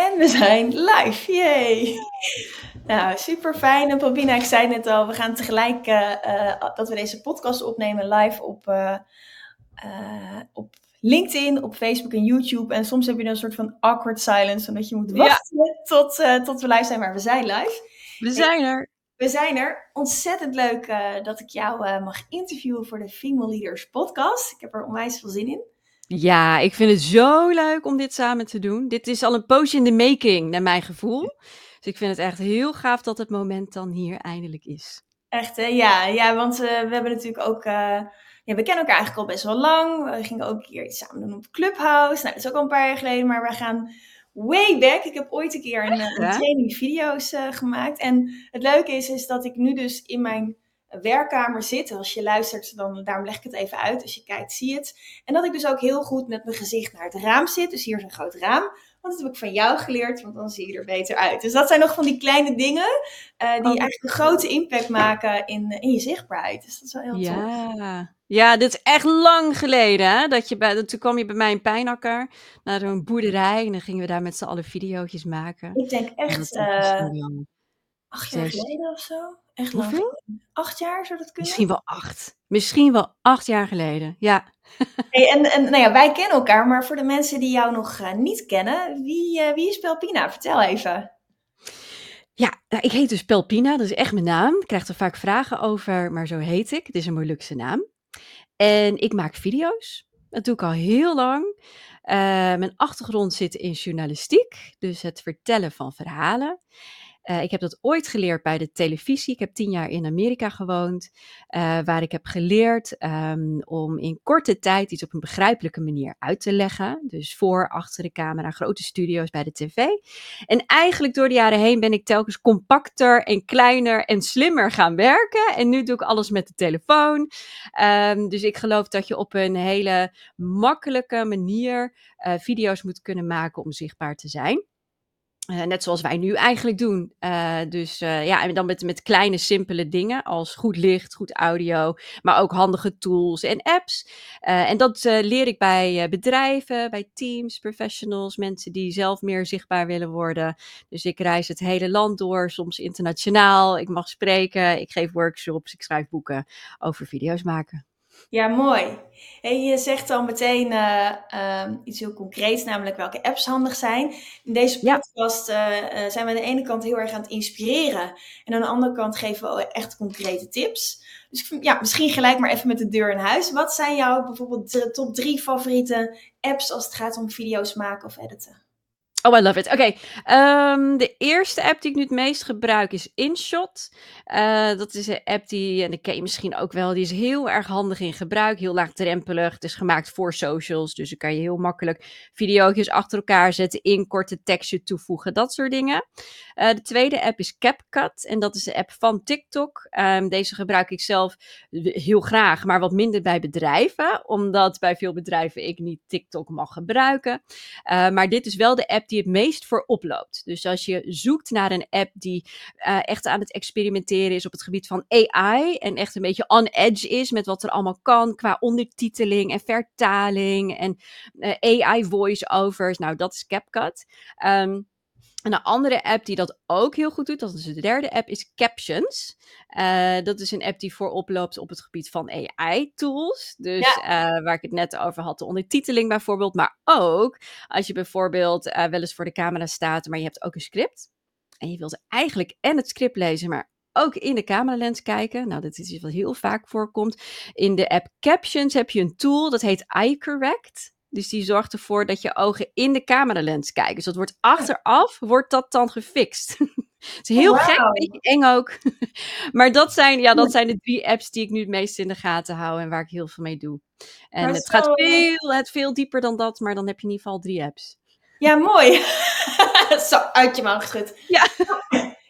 En we zijn live, yay! Nou, super fijn. En Paulina, ik zei net al, we gaan tegelijk uh, dat we deze podcast opnemen live op, uh, op LinkedIn, op Facebook en YouTube. En soms heb je dan een soort van awkward silence, omdat je moet wachten tot, tot we live zijn. Maar we zijn live. We zijn er. We zijn er. Ontzettend leuk dat ik jou mag interviewen voor de Female Leaders podcast. Ik heb er onwijs veel zin in. Ja, ik vind het zo leuk om dit samen te doen. Dit is al een poosje in de making, naar mijn gevoel. Dus ik vind het echt heel gaaf dat het moment dan hier eindelijk is. Echt, hè? Ja, ja want uh, we hebben natuurlijk ook... Uh, ja, we kennen elkaar eigenlijk al best wel lang. We gingen ook een keer iets samen doen op Clubhouse. Nou, dat is ook al een paar jaar geleden, maar we gaan way back. Ik heb ooit een keer een, een training video's uh, gemaakt. En het leuke is, is dat ik nu dus in mijn werkkamer zit. Als je luistert, dan daarom leg ik het even uit. Als je kijkt, zie je het. En dat ik dus ook heel goed met mijn gezicht naar het raam zit. Dus hier is een groot raam. Want dat heb ik van jou geleerd, want dan zie je er beter uit. Dus dat zijn nog van die kleine dingen uh, die oh. eigenlijk een grote impact maken in, in je zichtbaarheid. Dus dat is wel heel ja. tof. Ja, dit is echt lang geleden. Hè? Dat je bij, toen kwam je bij mij in Pijnakker naar een boerderij. En dan gingen we daar met z'n allen video's maken. Ik denk echt uh, acht jaar geleden of zo. Echt lang. Hoeveel? Acht jaar zou dat kunnen? Misschien wel acht. Misschien wel acht jaar geleden, ja. Hey, en en nou ja, wij kennen elkaar, maar voor de mensen die jou nog uh, niet kennen, wie, uh, wie is Pelpina? Vertel even. Ja, nou, ik heet dus Pelpina, dat is echt mijn naam. Ik krijg er vaak vragen over, maar zo heet ik. Het is een Molukse naam. En ik maak video's. Dat doe ik al heel lang. Uh, mijn achtergrond zit in journalistiek, dus het vertellen van verhalen. Uh, ik heb dat ooit geleerd bij de televisie. Ik heb tien jaar in Amerika gewoond, uh, waar ik heb geleerd um, om in korte tijd iets op een begrijpelijke manier uit te leggen. Dus voor, achter de camera, grote studio's bij de tv. En eigenlijk door de jaren heen ben ik telkens compacter en kleiner en slimmer gaan werken. En nu doe ik alles met de telefoon. Um, dus ik geloof dat je op een hele makkelijke manier uh, video's moet kunnen maken om zichtbaar te zijn. Uh, net zoals wij nu eigenlijk doen. Uh, dus uh, ja, en dan met, met kleine, simpele dingen als goed licht, goed audio, maar ook handige tools en apps. en dat leer ik bij bedrijven, bij teams, professionals, mensen die zelf meer zichtbaar willen worden. Dus ik reis het hele land door, soms internationaal. Ik mag spreken, ik geef workshops, ik schrijf boeken over video's maken. Ja, mooi. Hey, je zegt al meteen uh, uh, iets heel concreets, namelijk welke apps handig zijn. In deze podcast uh, zijn we aan de ene kant heel erg aan het inspireren. En aan de andere kant geven we echt concrete tips. Dus vind, ja, misschien gelijk maar even met de deur in huis. Wat zijn jouw bijvoorbeeld top drie favoriete apps als het gaat om video's maken of editen? Oh, I love it. Oké, um, de eerste app die ik nu het meest gebruik is InShot. Uh, dat is een app die, en dat ken je misschien ook wel, die is heel erg handig in gebruik, heel laagdrempelig. Het is gemaakt voor socials, dus dan kan je heel makkelijk video's achter elkaar zetten, in korte tekstje toevoegen, dat soort dingen. Uh, de tweede app is CapCut en dat is de app van TikTok. Um, deze gebruik ik zelf heel graag, maar wat minder bij bedrijven, omdat bij veel bedrijven ik niet TikTok mag gebruiken. Uh, maar dit is wel de app die het meest voor oploopt. Dus als je zoekt naar een app die uh, echt aan het experimenteren is op het gebied van AI en echt een beetje on edge is met wat er allemaal kan qua ondertiteling en vertaling en uh, AI voice-overs, nou dat is CapCut. Um, en een andere app die dat ook heel goed doet, dat is de derde app, is Captions. Uh, dat is een app die voorop loopt op het gebied van AI-tools. Dus ja. uh, waar ik het net over had, de ondertiteling bijvoorbeeld. Maar ook als je bijvoorbeeld uh, wel eens voor de camera staat, maar je hebt ook een script. En je wilt eigenlijk en het script lezen, maar ook in de cameralens kijken. Nou, dat is iets wat heel vaak voorkomt. In de app Captions heb je een tool, dat heet iCorrect. Dus die zorgt ervoor dat je ogen in de cameralens kijken. Dus dat wordt achteraf, wordt dat dan gefixt. Het is heel oh, wow. gek, een beetje eng ook. maar dat zijn, ja, dat zijn de drie apps die ik nu het meest in de gaten hou en waar ik heel veel mee doe. En maar het zo... gaat veel, het veel dieper dan dat, maar dan heb je in ieder geval drie apps. Ja, mooi. zo, uit je mouw geschud. Ja.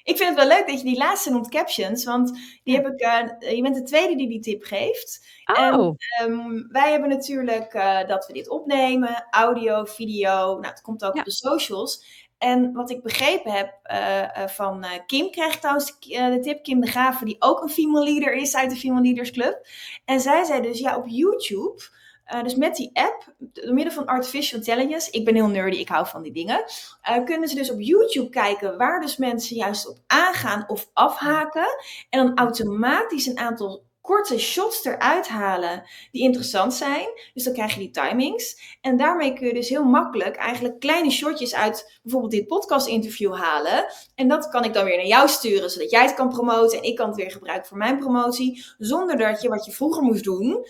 Ik vind het wel leuk dat je die laatste noemt, captions. Want die heb ik, uh, je bent de tweede die die tip geeft. Oh. En, um, wij hebben natuurlijk uh, dat we dit opnemen. Audio, video. Nou, het komt ook ja. op de socials. En wat ik begrepen heb uh, van Kim, krijg ik trouwens de tip. Kim de Graven, die ook een female leader is uit de Female Leaders Club. En zij zei dus, ja, op YouTube Uh, dus met die app, door middel van artificial intelligence, ik ben heel nerdy, ik hou van die dingen, uh, kunnen ze dus op YouTube kijken waar dus mensen juist op aangaan of afhaken. En dan automatisch een aantal korte shots eruit halen die interessant zijn. Dus dan krijg je die timings. En daarmee kun je dus heel makkelijk eigenlijk kleine shotjes uit bijvoorbeeld dit podcast interview halen. En dat kan ik dan weer naar jou sturen, zodat jij het kan promoten en ik kan het weer gebruiken voor mijn promotie. Zonder dat je wat je vroeger moest doen,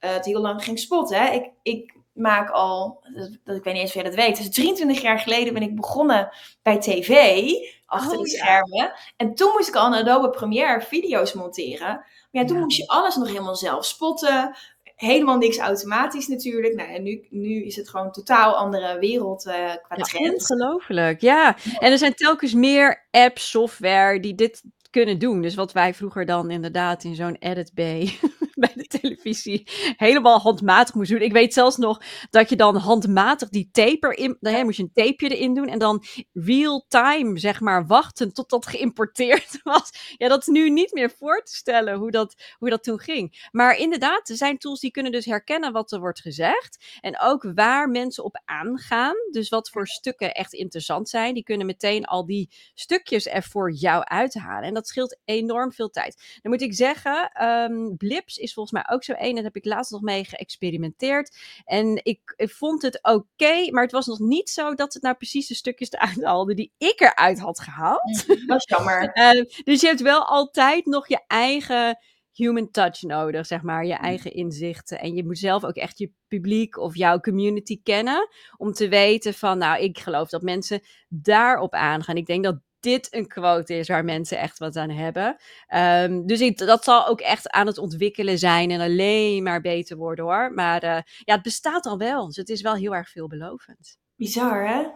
uh, het heel lang ging spotten. Ik, ik maak al, dat, ik weet niet eens of jij dat weet, dus 23 jaar geleden ben ik begonnen bij tv, achter oh, de schermen. En toen moest ik al Adobe Premiere video's monteren. Maar ja, toen moest je alles nog helemaal zelf spotten. Helemaal niks automatisch natuurlijk. Nou, en nu, nu is het gewoon een totaal andere wereld uh, qua ja, trend. Ongelooflijk, ja. En er zijn telkens meer apps, software die dit kunnen doen. Dus wat wij vroeger dan inderdaad in zo'n edit bay bij de televisie helemaal handmatig moest doen. Ik weet zelfs nog dat je dan handmatig die tape erin, dan moest je een tapeje erin doen en dan real time, zeg maar, wachten tot dat geïmporteerd was. Ja, dat is nu niet meer voor te stellen hoe dat, hoe dat toen ging. Maar inderdaad, er zijn tools die kunnen dus herkennen wat er wordt gezegd en ook waar mensen op aangaan. Dus wat voor stukken echt interessant zijn. Die kunnen meteen al die stukjes er voor jou uithalen. En dat scheelt enorm veel tijd. Dan moet ik zeggen, um, Blips is volgens mij ook zo één. Daar heb ik laatst nog mee geëxperimenteerd. En ik, ik vond het oké, maar het was nog niet zo dat het nou precies de stukjes eruit haalde die ik eruit had gehaald. Dat is jammer. uh, dus je hebt wel altijd nog je eigen human touch nodig, zeg maar, je eigen inzichten. En je moet zelf ook echt je publiek of jouw community kennen om te weten van, nou, ik geloof dat mensen daarop aangaan. Ik denk dat dit een quote is waar mensen echt wat aan hebben. Um, dus ik, dat zal ook echt aan het ontwikkelen zijn en alleen maar beter worden hoor. Maar uh, ja, het bestaat al wel, dus het is wel heel erg veelbelovend. Bizar hè?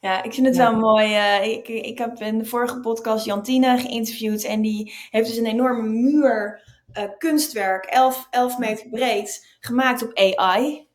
Ja, ik vind het ja. wel mooi. Uh, ik, ik heb in de vorige podcast Jantine geïnterviewd en die heeft dus een enorme muur uh, kunstwerk, 11 meter breed, gemaakt op AI.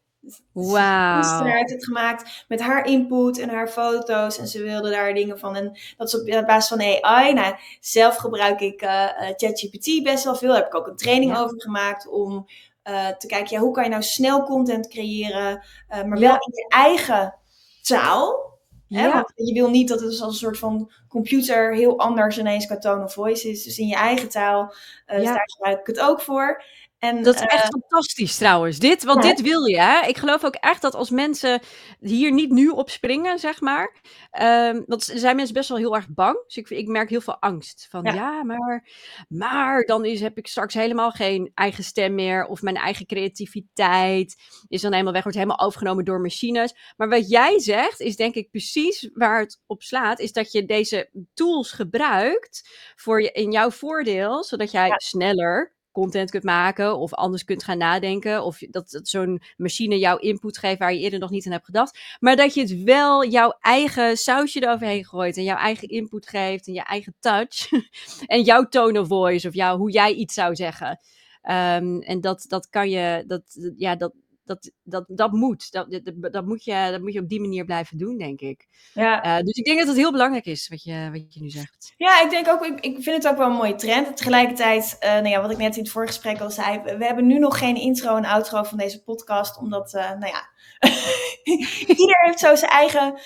Wauw. kunstenaar heeft het gemaakt met haar input en haar foto's. En ze wilde daar dingen van. En dat is op basis van AI. Nou, zelf gebruik ik uh, ChatGPT best wel veel. Daar heb ik ook een training ja. over gemaakt om uh, te kijken, ja, hoe kan je nou snel content creëren, uh, maar wel in je eigen taal. Hè? Ja. Want je wil niet dat het als een soort van computer heel anders ineens qua tone of voice is. Dus in je eigen taal, uh, daar gebruik ik het ook voor. En, dat is echt uh, fantastisch trouwens. Dit, want ja. dit wil je. Hè? Ik geloof ook echt dat als mensen hier niet nu op springen, zeg maar. Um, want zijn mensen best wel heel erg bang. Dus ik, ik merk heel veel angst. Van ja, ja maar, maar dan is, heb ik straks helemaal geen eigen stem meer. Of mijn eigen creativiteit is dan helemaal weg. Wordt helemaal overgenomen door machines. Maar wat jij zegt, is denk ik precies waar het op slaat. Is dat je deze tools gebruikt voor je, in jouw voordeel. Zodat jij ja. sneller content kunt maken of anders kunt gaan nadenken of dat, dat zo'n machine jouw input geeft waar je eerder nog niet aan hebt gedacht, maar dat je het wel jouw eigen sausje eroverheen gooit en jouw eigen input geeft en je eigen touch en jouw tone of voice of jouw, hoe jij iets zou zeggen. Um, en dat, dat kan je, dat, ja, dat, dat, dat, dat moet. Dat, dat, dat, moet je, dat moet je op die manier blijven doen, denk ik. Ja. Uh, dus ik denk dat het heel belangrijk is, wat je, wat je nu zegt. Ja, ik denk ook, ik, ik vind het ook wel een mooie trend. Tegelijkertijd, uh, nou ja, wat ik net in het voorgesprek al zei, we hebben nu nog geen intro en outro van deze podcast, omdat, uh, nou ja, ieder heeft zo zijn eigen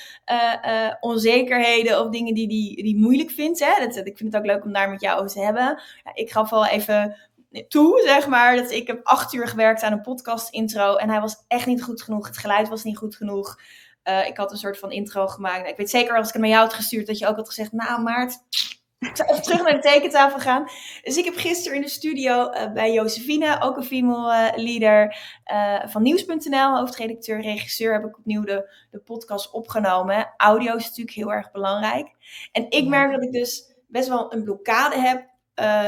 onzekerheden of dingen die hij die, die moeilijk vindt. Hè? Dat, ik vind het ook leuk om daar met jou over te hebben. Ja, ik gaf wel even toe, zeg maar. Dat ik heb acht uur gewerkt aan een podcast intro. En hij was echt niet goed genoeg. Het geluid was niet goed genoeg. Uh, ik had een soort van intro gemaakt. Ik weet zeker als ik hem naar jou had gestuurd, dat je ook had gezegd, nou Maart, even terug naar de tekentafel gaan. Dus ik heb gisteren in de studio uh, bij Josephine, ook een female uh, leader van Nieuws.nl, hoofdredacteur, regisseur, heb ik opnieuw de, de podcast opgenomen. Audio is natuurlijk heel erg belangrijk. En ik merk dat ik dus best wel een blokkade heb,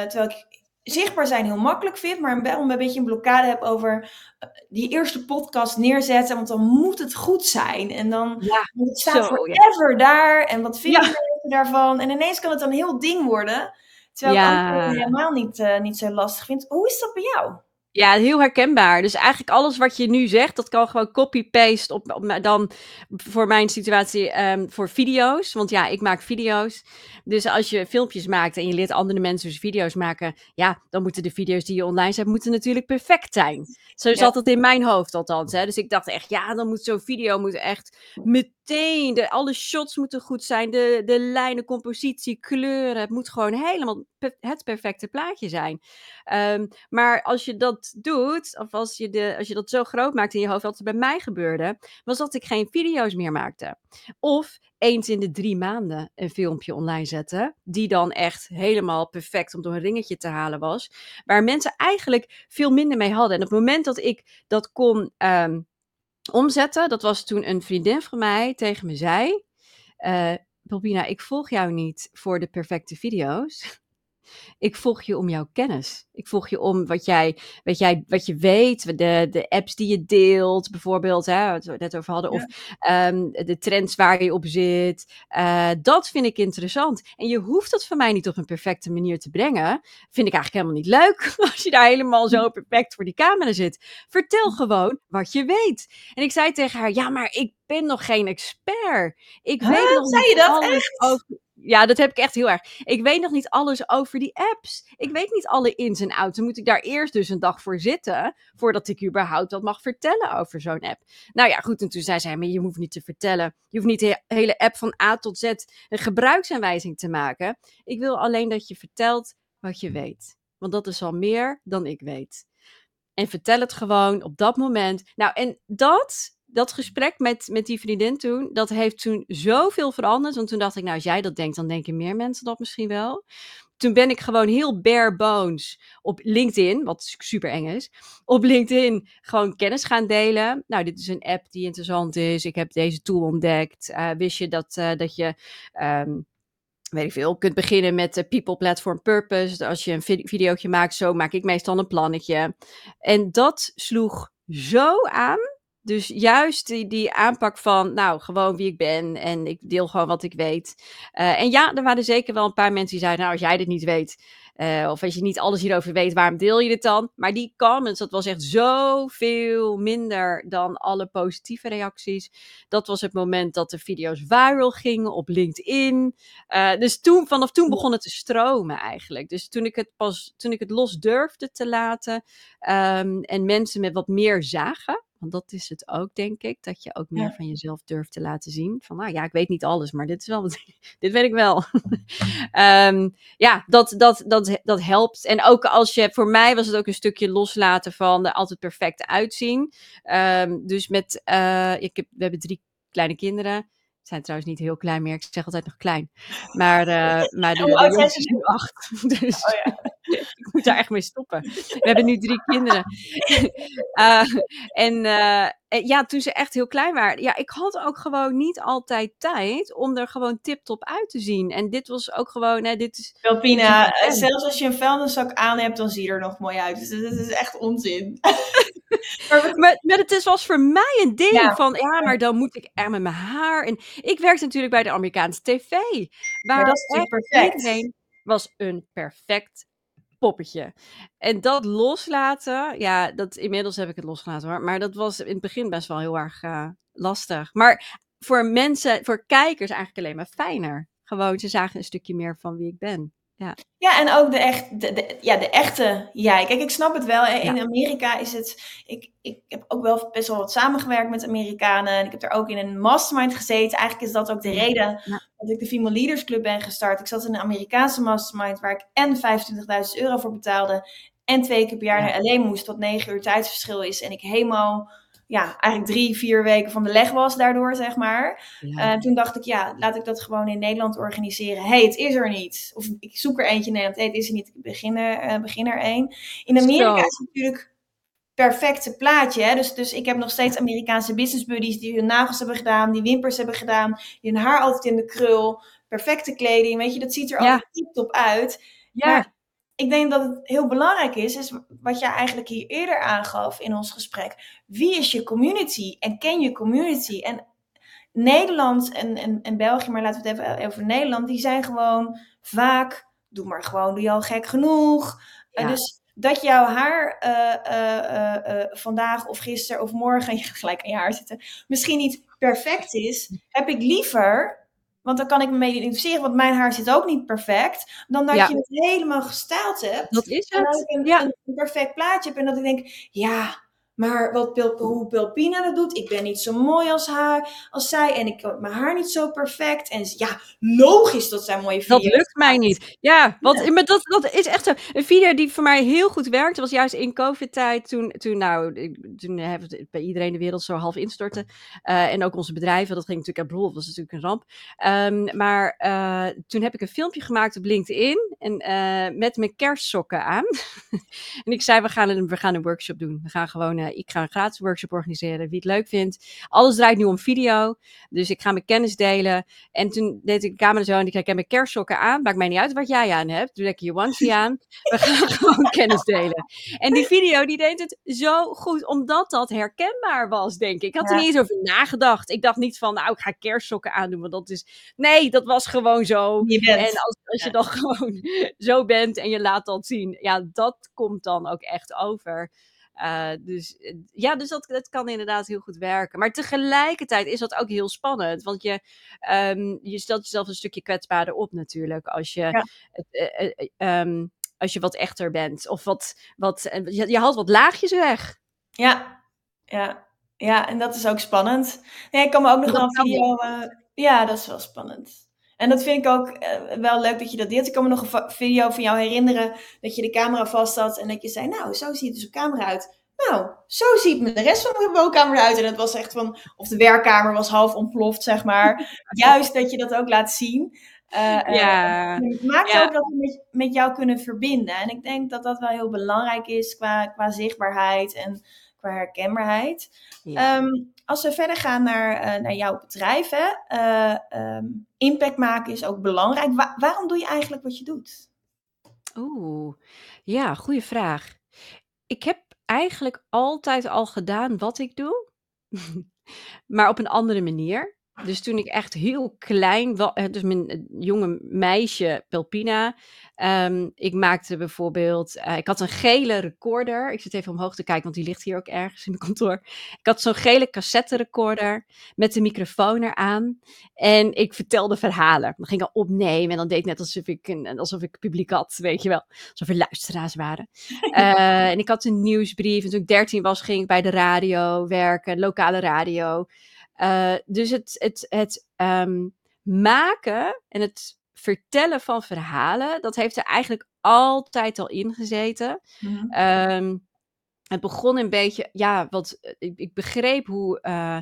terwijl ik zichtbaar zijn heel makkelijk vind, maar wel een beetje een blokkade heb over uh, die eerste podcast neerzetten, want dan moet het goed zijn. En dan ja, want het staat zo, forever ja. daar. En wat vinden ja. mensen daarvan? En ineens kan het dan een heel ding worden. Terwijl ik het helemaal niet, uh, niet zo lastig vind. Hoe is dat bij jou? Ja, heel herkenbaar. Dus eigenlijk alles wat je nu zegt, dat kan gewoon copy-paste op, op dan voor mijn situatie um, voor video's. Want ja, ik maak video's. Dus als je filmpjes maakt en je leert andere mensen dus video's maken, ja, dan moeten de video's die je online zet, moeten natuurlijk perfect zijn. Zo zat het in mijn hoofd althans. Hè. Dus ik dacht echt, ja, dan moet zo'n video moet echt de, alle shots moeten goed zijn, de, de lijnen, compositie, kleuren. Het moet gewoon helemaal het perfecte plaatje zijn. Um, maar als je dat doet, of als je, de, als je dat zo groot maakt in je hoofd, wat er bij mij gebeurde, was dat ik geen video's meer maakte. Of eens in de drie maanden een filmpje online zetten, die dan echt helemaal perfect om door een ringetje te halen was, waar mensen eigenlijk veel minder mee hadden. En op het moment dat ik dat kon um, omzetten, dat was toen een vriendin van mij tegen me zei, uh, Bobina, ik volg jou niet voor de perfecte video's. Ik volg je om jouw kennis. Ik volg je om wat jij, wat jij wat je weet, de, de apps die je deelt, bijvoorbeeld, hè, wat we het net over hadden, of um, de trends waar je op zit. Uh, dat vind ik interessant. En je hoeft dat van mij niet op een perfecte manier te brengen. Vind ik eigenlijk helemaal niet leuk als je daar helemaal zo perfect voor die camera zit. Vertel gewoon wat je weet. En ik zei tegen haar, ja, maar ik ben nog geen expert. Ik huh? weet nog zei niet je dat alles echt? over ja, dat heb ik echt heel erg. Ik weet nog niet alles over die apps. Ik weet niet alle ins en outs. Moet ik daar eerst dus een dag voor zitten, voordat ik überhaupt wat mag vertellen over zo'n app. Nou ja, goed. En toen zei zij, maar je hoeft niet te vertellen. Je hoeft niet de hele app van A tot Z een gebruiksaanwijzing te maken. Ik wil alleen dat je vertelt wat je weet. Want dat is al meer dan ik weet. En vertel het gewoon op dat moment. Nou, en dat dat gesprek met, met die vriendin toen, dat heeft toen zoveel veranderd. Want toen dacht ik, nou, als jij dat denkt, dan denken meer mensen dat misschien wel. Toen ben ik gewoon heel bare bones op LinkedIn, wat super eng is, op LinkedIn gewoon kennis gaan delen. Nou, dit is een app die interessant is. Ik heb deze tool ontdekt. Uh, wist je dat, uh, dat je. Um, weet ik veel, kunt beginnen met People Platform Purpose. Als je een vid videootje maakt, zo maak ik meestal een plannetje. En dat sloeg zo aan dus juist die, die aanpak van, nou, gewoon wie ik ben en ik deel gewoon wat ik weet. Uh, en ja, er waren zeker wel een paar mensen die zeiden, nou, als jij dit niet weet, uh, of als je niet alles hierover weet, waarom deel je dit dan? Maar die comments, dat was echt zoveel minder dan alle positieve reacties. Dat was het moment dat de video's viral gingen op LinkedIn. Uh, dus toen, vanaf toen begon het te stromen eigenlijk. Dus toen ik het pas, toen ik het los durfde te laten um, en mensen met wat meer zagen, want dat is het ook, denk ik. Dat je ook meer ja. van jezelf durft te laten zien. Van, nou ja, ik weet niet alles, maar dit is wel wat, dit weet ik wel. um, ja, dat, dat, dat, dat helpt. En ook als je, voor mij was het ook een stukje loslaten van er altijd perfect uitzien. Um, dus met, uh, ik heb, we hebben drie kleine kinderen zijn trouwens niet heel klein meer. Ik zeg altijd nog klein. Maar, uh, maar de, ze nu acht. Dus Oh ja. ik moet daar echt mee stoppen. We hebben nu drie kinderen. uh, en uh, ja, toen ze echt heel klein waren. Ja, ik had ook gewoon niet altijd tijd om er gewoon tip-top uit te zien. En dit was ook gewoon, hè, dit is... Pina, zelfs als je een vuilniszak aan hebt, dan zie je er nog mooi uit. Dus dat is echt onzin. maar, maar, maar het is, was voor mij een ding ja. van, ja, maar dan moet ik er met mijn haar. En ik werkte natuurlijk bij de Amerikaanse tv. Waar dat is perfect. iedereen was een perfect poppetje. En dat loslaten, ja, dat, inmiddels heb ik het losgelaten hoor. Maar dat was in het begin best wel heel erg uh, lastig. Maar voor mensen, voor kijkers eigenlijk alleen maar fijner. Gewoon, ze zagen een stukje meer van wie ik ben. Ja. ja, en ook de, echt, de, de, ja, de echte jij. Kijk, ik snap het wel. In ja. Amerika is het. Ik, ik heb ook wel best wel wat samengewerkt met Amerikanen. En ik heb er ook in een mastermind gezeten. Eigenlijk is dat ook de reden ja. dat ik de Female Leaders Club ben gestart. Ik zat in een Amerikaanse mastermind waar ik en 25.000 euro voor betaalde. En twee keer per jaar naar LA moest, wat negen uur tijdsverschil is. En ik helemaal ja, eigenlijk drie, vier weken van de leg was daardoor, zeg maar. Ja. Uh, toen dacht ik, ja, laat ik dat gewoon in Nederland organiseren. hey, het is er niet. Of ik zoek er eentje in Nederland. hey, het is er niet. Ik begin er, uh, begin er één. In Amerika Zo. is het natuurlijk perfecte plaatje. Hè? Dus, dus ik heb nog steeds Amerikaanse business buddies die hun nagels hebben gedaan, die wimpers hebben gedaan, die hun haar altijd in de krul, perfecte kleding. Weet je, dat ziet er ja. altijd tip-top uit. Ja. Maar ik denk dat het heel belangrijk is, is wat je eigenlijk hier eerder aangaf in ons gesprek. Wie is je community en ken je community? En Nederland en, en, en België, maar laten we het even over Nederland, die zijn gewoon vaak, doe maar gewoon, doe je al gek genoeg. Ja. Dus dat jouw haar uh, vandaag of gisteren of morgen, je gelijk aan je haar zitten, misschien niet perfect is, heb ik liever want dan kan ik me mee identificeren, want mijn haar zit ook niet perfect. Dan dat je het helemaal gestyled hebt. Dat is het. En dat ik een, ja. een, perfect plaatje heb. En dat ik denk, ja, maar wat Pil, hoe Pilpina dat doet, ik ben niet zo mooi als haar, als zij. En ik heb mijn haar niet zo perfect. En ja, logisch dat zij mooie video's Dat lukt mij niet. Ja, want maar dat, dat is echt zo. Een video die voor mij heel goed werkte, was juist in COVID-tijd. Toen, toen, nou, toen hebben bij iedereen de wereld zo half instorten. Uh, en ook onze bedrijven, dat ging natuurlijk aan dat was natuurlijk een ramp. Um, maar uh, toen heb ik een filmpje gemaakt op LinkedIn. En uh, met mijn kerstsokken aan. en ik zei, we gaan, een, we gaan een workshop doen. We gaan gewoon eh, ik ga een gratis workshop organiseren, wie het leuk vindt. Alles draait nu om video, dus ik ga mijn kennis delen. En toen deed ik de camera zo en ik heb mijn kerstsokken aan. Maakt mij niet uit wat jij aan hebt. Doe lekker je onesie aan. We gaan gewoon kennis delen. En die video die deed het zo goed, omdat dat herkenbaar was, denk ik. Ik had er niet eens over nagedacht. Ik dacht niet van, nou, ik ga kerstsokken aandoen, want dat is... Nee, dat was gewoon zo. En als, als je dan gewoon zo bent en je laat dat zien, ja, dat komt dan ook echt over. Uh, dus eh, ja, dus dat, dat kan inderdaad heel goed werken. Maar tegelijkertijd is dat ook heel spannend. Want je, um, je stelt jezelf een stukje kwetsbaarder op natuurlijk. Als je, ja. uh, um, als je wat echter bent. Of wat, wat je, je haalt wat laagjes weg. Ja, ja. Ja, en dat is ook spannend. Nee, ik kan me ook nog wel een video... ja, dat is wel spannend. En dat vind ik ook uh, wel leuk dat je dat deelt. Ik kan me nog een video van jou herinneren dat je de camera vast had en dat je zei, nou, zo ziet het dus op camera uit. Nou, zo ziet me de rest van de woonkamer uit. En het was echt van, of de werkkamer was half ontploft, zeg maar. Juist dat je dat ook laat zien. Uh, ja. Het maakt ja. ook dat we met, met jou kunnen verbinden. En ik denk dat dat wel heel belangrijk is qua, qua zichtbaarheid en qua herkenbaarheid. Ja. Um, als we verder gaan naar, uh, naar jouw bedrijf, hè, uh, um, impact maken is ook belangrijk. Wa waarom doe je eigenlijk wat je doet? Oeh, ja, goede vraag. Ik heb eigenlijk altijd al gedaan wat ik doe, maar op een andere manier. Dus toen ik echt heel klein was, dus mijn eh, jonge meisje Pelpina, um, ik maakte bijvoorbeeld, uh, ik had een gele recorder. Ik zit even omhoog te kijken, want die ligt hier ook ergens in mijn kantoor. Ik had zo'n gele cassette recorder met de microfoon eraan. En ik vertelde verhalen. Dan ging ik opnemen en dan deed ik net alsof ik, een, alsof ik publiek had, weet je wel. Alsof er luisteraars waren. uh, en ik had een nieuwsbrief. En toen ik dertien was, ging ik bij de radio werken, lokale radio. Uh, dus het, het, het um, maken en het vertellen van verhalen, dat heeft er eigenlijk altijd al in gezeten. Mm -hmm. um, het begon een beetje, ja, wat ik, ik begreep hoe, uh,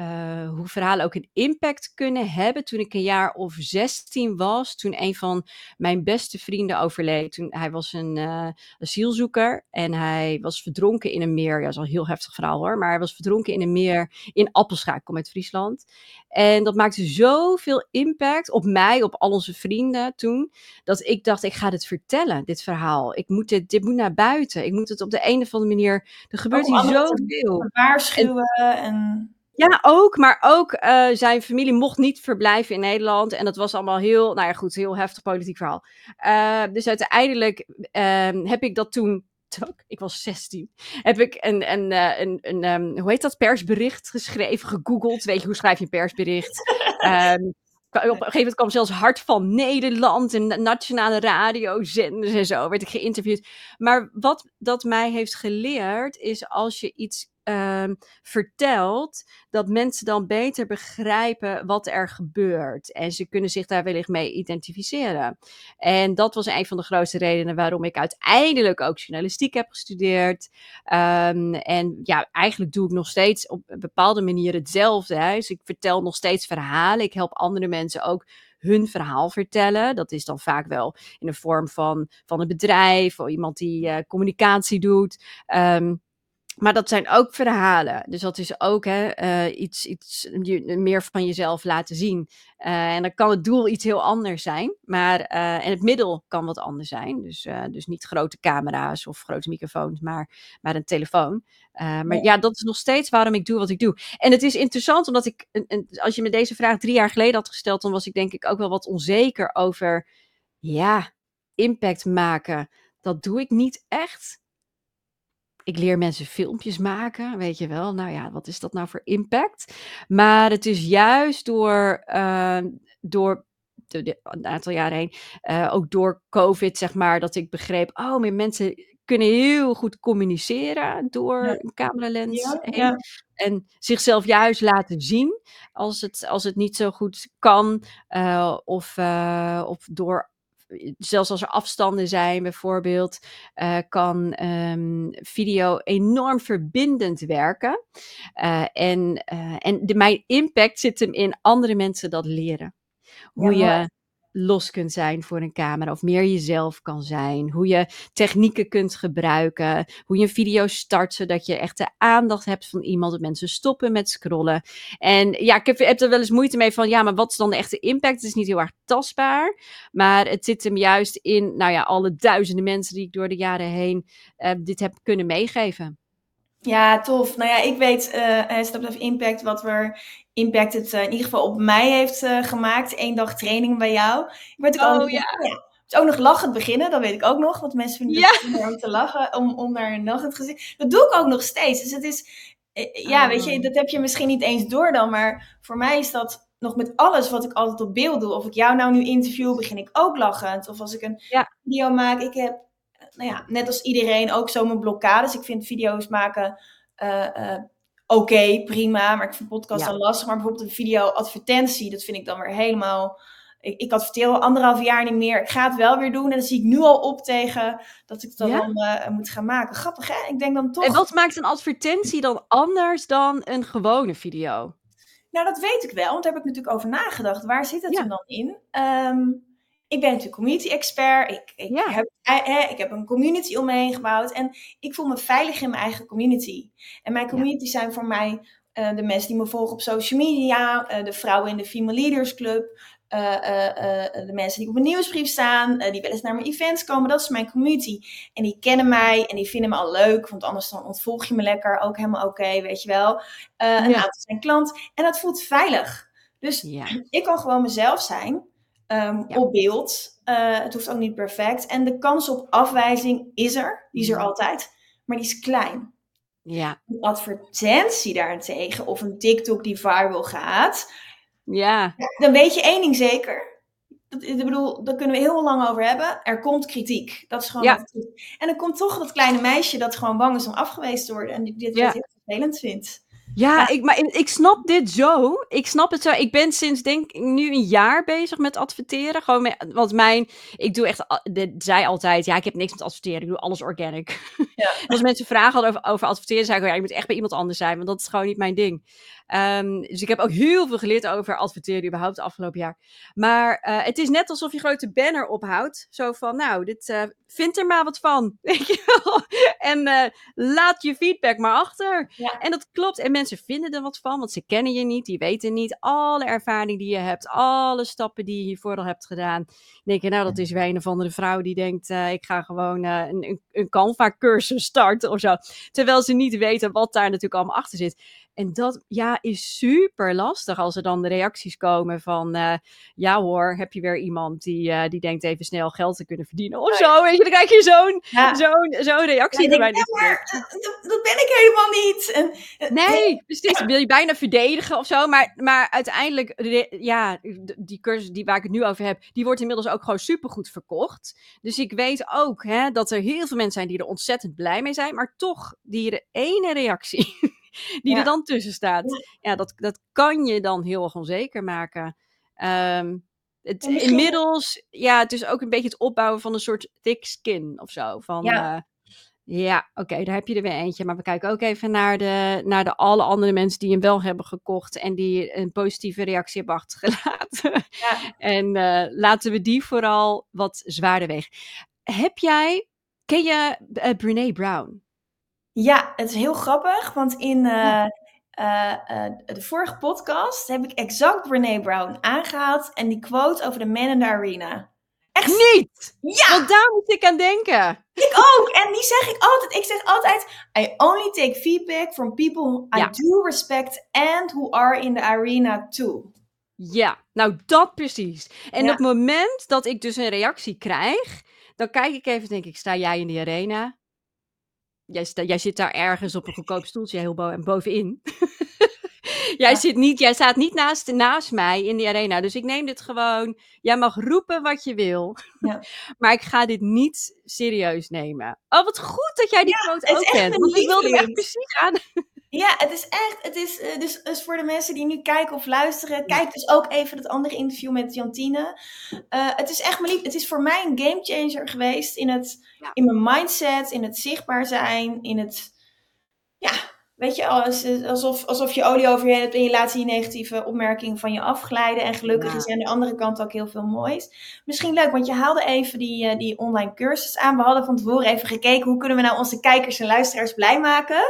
uh, hoe verhalen ook een impact kunnen hebben. Toen ik een jaar of 16 was, toen een van mijn beste vrienden overleed. Toen, hij was een uh, asielzoeker en hij was verdronken in een meer. Ja, dat is al een heel heftig verhaal hoor. Maar hij was verdronken in een meer in Appelscha, ik kom uit Friesland. En dat maakte zoveel impact op mij, op al onze vrienden toen. Dat ik dacht, ik ga dit vertellen, dit verhaal. Ik moet dit, dit moet naar buiten. Ik moet het op de een of andere manier. Er gebeurt hier zoveel. Waarschuwen en... en ja, ook. Maar ook uh, zijn familie mocht niet verblijven in Nederland. En dat was allemaal heel, nou ja, goed, heel heftig politiek verhaal. Uh, dus uiteindelijk uh, heb ik dat toen. Ik was 16. Heb ik een, een, uh, een, een um, hoe heet dat, persbericht geschreven, gegoogeld. Weet je, hoe schrijf je een persbericht? um, op een gegeven moment kwam zelfs Hart van Nederland en nationale radiozenders en zo, werd ik geïnterviewd. Maar wat dat mij heeft geleerd, is als je iets uh, vertelt, dat mensen dan beter begrijpen wat er gebeurt. En ze kunnen zich daar wellicht mee identificeren. En dat was een van de grootste redenen waarom ik uiteindelijk ook journalistiek heb gestudeerd. Um, en ja, eigenlijk doe ik nog steeds op een bepaalde manier hetzelfde. Dus ik vertel nog steeds verhalen. Ik help andere mensen ook hun verhaal vertellen. Dat is dan vaak wel in de vorm van, van een bedrijf of iemand die uh, communicatie doet. Um, maar dat zijn ook verhalen. Dus dat is ook hè, uh, iets, iets meer van jezelf laten zien. Uh, en dan kan het doel iets heel anders zijn. Maar, uh, en het middel kan wat anders zijn. Dus, dus niet grote camera's of grote microfoons, maar, maar een telefoon. maar ja. ja. dat is nog steeds waarom ik doe wat ik doe. En het is interessant, omdat ik, als je me deze vraag drie jaar geleden had gesteld, dan was ik denk ik ook wel wat onzeker over, ja, impact maken dat doe ik niet echt. Ik leer mensen filmpjes maken, weet je wel. Nou ja, wat is dat nou voor impact? Maar het is juist door, uh, door de, de, een aantal jaren heen, uh, ook door COVID, zeg maar, dat ik begreep, oh, meer mensen kunnen heel goed communiceren door Ja. een cameralens Ja, heen. ja. En zichzelf juist laten zien als het, als het niet zo goed kan. uh, of, of door zelfs als er afstanden zijn, bijvoorbeeld, uh, kan um, video enorm verbindend werken. Uh, en en de, mijn impact zit hem in andere mensen dat leren. Hoe Ja, je los kunt zijn voor een camera of meer jezelf kan zijn. Hoe je technieken kunt gebruiken. Hoe je een video start zodat je echt de aandacht hebt van iemand. Dat mensen stoppen met scrollen. En ja, ik heb, er wel eens moeite mee van ja, maar wat is dan de echte impact? Het is niet heel erg tastbaar. Maar het zit hem juist in, nou ja, alle duizenden mensen die ik door de jaren heen uh, dit heb kunnen meegeven. Ja, tof. Nou ja, ik weet, uh, Step of Impact, wat voor impact het uh, in ieder geval op mij heeft uh, gemaakt. Eén dag training bij jou. Ik werd ook, Oh, nog, ja. ja. Dus ook nog lachend beginnen, dat weet ik ook nog. Want mensen vinden het ja. om te lachen, om, om naar een lachend gezicht. Dat doe ik ook nog steeds. Dus het is, eh, ja, Oh. weet je, dat heb je misschien niet eens door dan. Maar voor mij is dat nog met alles wat ik altijd op beeld doe. Of ik jou nou nu interview, begin ik ook lachend. Of als ik een Ja. video maak, ik heb, nou ja, net als iedereen ook zo mijn blokkades. Ik vind video's maken uh, uh, oké, prima. Maar ik vind podcast Ja. dan lastig. Maar bijvoorbeeld een video-advertentie, dat vind ik dan weer helemaal... Ik, ik adverteer al anderhalf jaar niet meer. Ik ga het wel weer doen. En dan zie ik nu al op tegen dat ik dat Ja. dan uh, moet gaan maken. Grappig, hè? Ik denk dan toch... En wat maakt een advertentie dan anders dan een gewone video? Nou, dat weet ik wel. Want daar heb ik natuurlijk over nagedacht. Waar zit het Ja. hem dan in? Um, ik ben natuurlijk community expert. Ik, ik, Ja. heb, eh, ik heb een community om me heen gebouwd. En ik voel me veilig in mijn eigen community. En mijn community zijn voor mij uh, de mensen die me volgen op social media. Uh, de vrouwen in de Female Leaders Club. Uh, de mensen die op mijn nieuwsbrief staan. die wel eens naar mijn events komen. Dat is mijn community. En die kennen mij en die vinden me al leuk. Want anders dan ontvolg je me lekker. Ook helemaal oké, weet je wel. Een Ja. aantal zijn klant. En dat voelt veilig. Dus Ja. ik kan gewoon mezelf zijn. Um, Ja. op beeld. Uh, het hoeft ook niet perfect. En de kans op afwijzing is er. Die is er Ja. altijd. Maar die is klein. Ja. Een advertentie daarentegen, of een TikTok die viral gaat, Ja. dan weet je één ding zeker. Dat, ik bedoel, daar kunnen we heel lang over hebben. Er komt kritiek. Dat is gewoon Ja. En dan komt toch dat kleine meisje dat gewoon bang is om afgewezen te worden. En die dit Ja. dit heel vervelend vindt. Ja, Ja. Ik, maar ik, snap dit zo. Ik snap het zo. Ik ben sinds denk ik nu een jaar bezig met adverteren. Gewoon met, want mijn, ik doe echt, de, zij altijd, ja, ik heb niks met adverteren. Ik doe alles organic. Ja. Als mensen vragen hadden over, over adverteren, zei ik, oh ja, je moet echt bij iemand anders zijn, want dat is gewoon niet mijn ding. Ehm, dus ik heb ook heel veel geleerd over adverteren überhaupt afgelopen jaar. Maar eh, het is net alsof je grote banner ophoudt. Zo van, nou, dit, vind er maar wat van. Weet je wel? En eh, laat je feedback maar achter. Ja. En dat klopt. En mensen vinden er wat van, want ze kennen je niet. Die weten niet alle ervaring die je hebt. Alle stappen die je hiervoor al hebt gedaan. Denk je, nou, dat is weer een of andere vrouw die denkt... ik ga gewoon een, een, een Canva-cursus starten of zo. Terwijl ze niet weten wat daar natuurlijk allemaal achter zit. En dat ja, is super lastig als er dan de reacties komen van... eh, ja hoor, heb je weer iemand die, eh, die denkt even snel geld te kunnen verdienen of zo. Weet je, dan krijg je zo'n Ja. zo'n zo'n reactie Ja, denk, ja, maar dat, ben ik helemaal niet. En, eh, Nee, precies. Wil je bijna verdedigen of zo. Maar, maar uiteindelijk, ja, die cursus die, waar ik het nu over heb, die wordt inmiddels ook gewoon supergoed verkocht. Dus ik weet ook hè, dat er heel veel mensen zijn die er ontzettend blij mee zijn. Maar toch, die ene reactie die Ja. er dan tussen staat, ja, dat, dat kan je dan heel erg onzeker maken. Ehm, het, misschien- inmiddels, ja, het is ook een beetje het opbouwen van een soort thick skin of zo. Van, Ja. eh, ja, oké, daar heb je er weer eentje. Maar we kijken ook even naar de, naar de alle andere mensen die hem wel hebben gekocht en die een positieve reactie hebben achtergelaten. Ja. En eh, laten we die vooral wat zwaarder wegen. Heb jij, ken je uh, Brene Brown? Ja, het is heel grappig, want in eh, eh, eh, de vorige podcast heb ik exact Brene Brown aangehaald en die quote over de man in the arena. Echt? Niet! Ja, Want daar moet ik aan denken. ik ook. En die zeg ik altijd. Ik zeg altijd, I only take feedback from people I Ja. do respect and who are in the arena too. Ja, nou dat precies. En Ja. op het moment dat ik dus een reactie krijg, Dan kijk ik even, denk ik, sta jij in die arena? Jij, jij zit daar ergens op een goedkoop stoeltje heel bo bovenin. jij, Ja. zit niet, jij staat niet naast, naast mij in die arena. Dus ik neem dit gewoon. Jij mag roepen wat je wil. Ja. maar ik ga dit niet serieus nemen. Oh, wat goed dat jij die quote ook kent. Want ik wilde hem echt precies aan. Ja, het is echt, het is eh, dus, dus voor de mensen die nu kijken of luisteren, kijk dus ook even dat andere interview met Jantine. Eh, het is echt mijn lief, het is voor mij een gamechanger geweest in, het, Ja. in mijn mindset, in het zichtbaar zijn, in het, ja, weet je, als, alsof, alsof je olie over je hebt en je laat die negatieve opmerkingen van je afglijden. En gelukkig Ja. is er aan de andere kant ook heel veel moois. Misschien leuk, want je haalde even die, eh, die online cursus aan. We hadden van tevoren even gekeken, hoe kunnen we nou onze kijkers en luisteraars blij maken?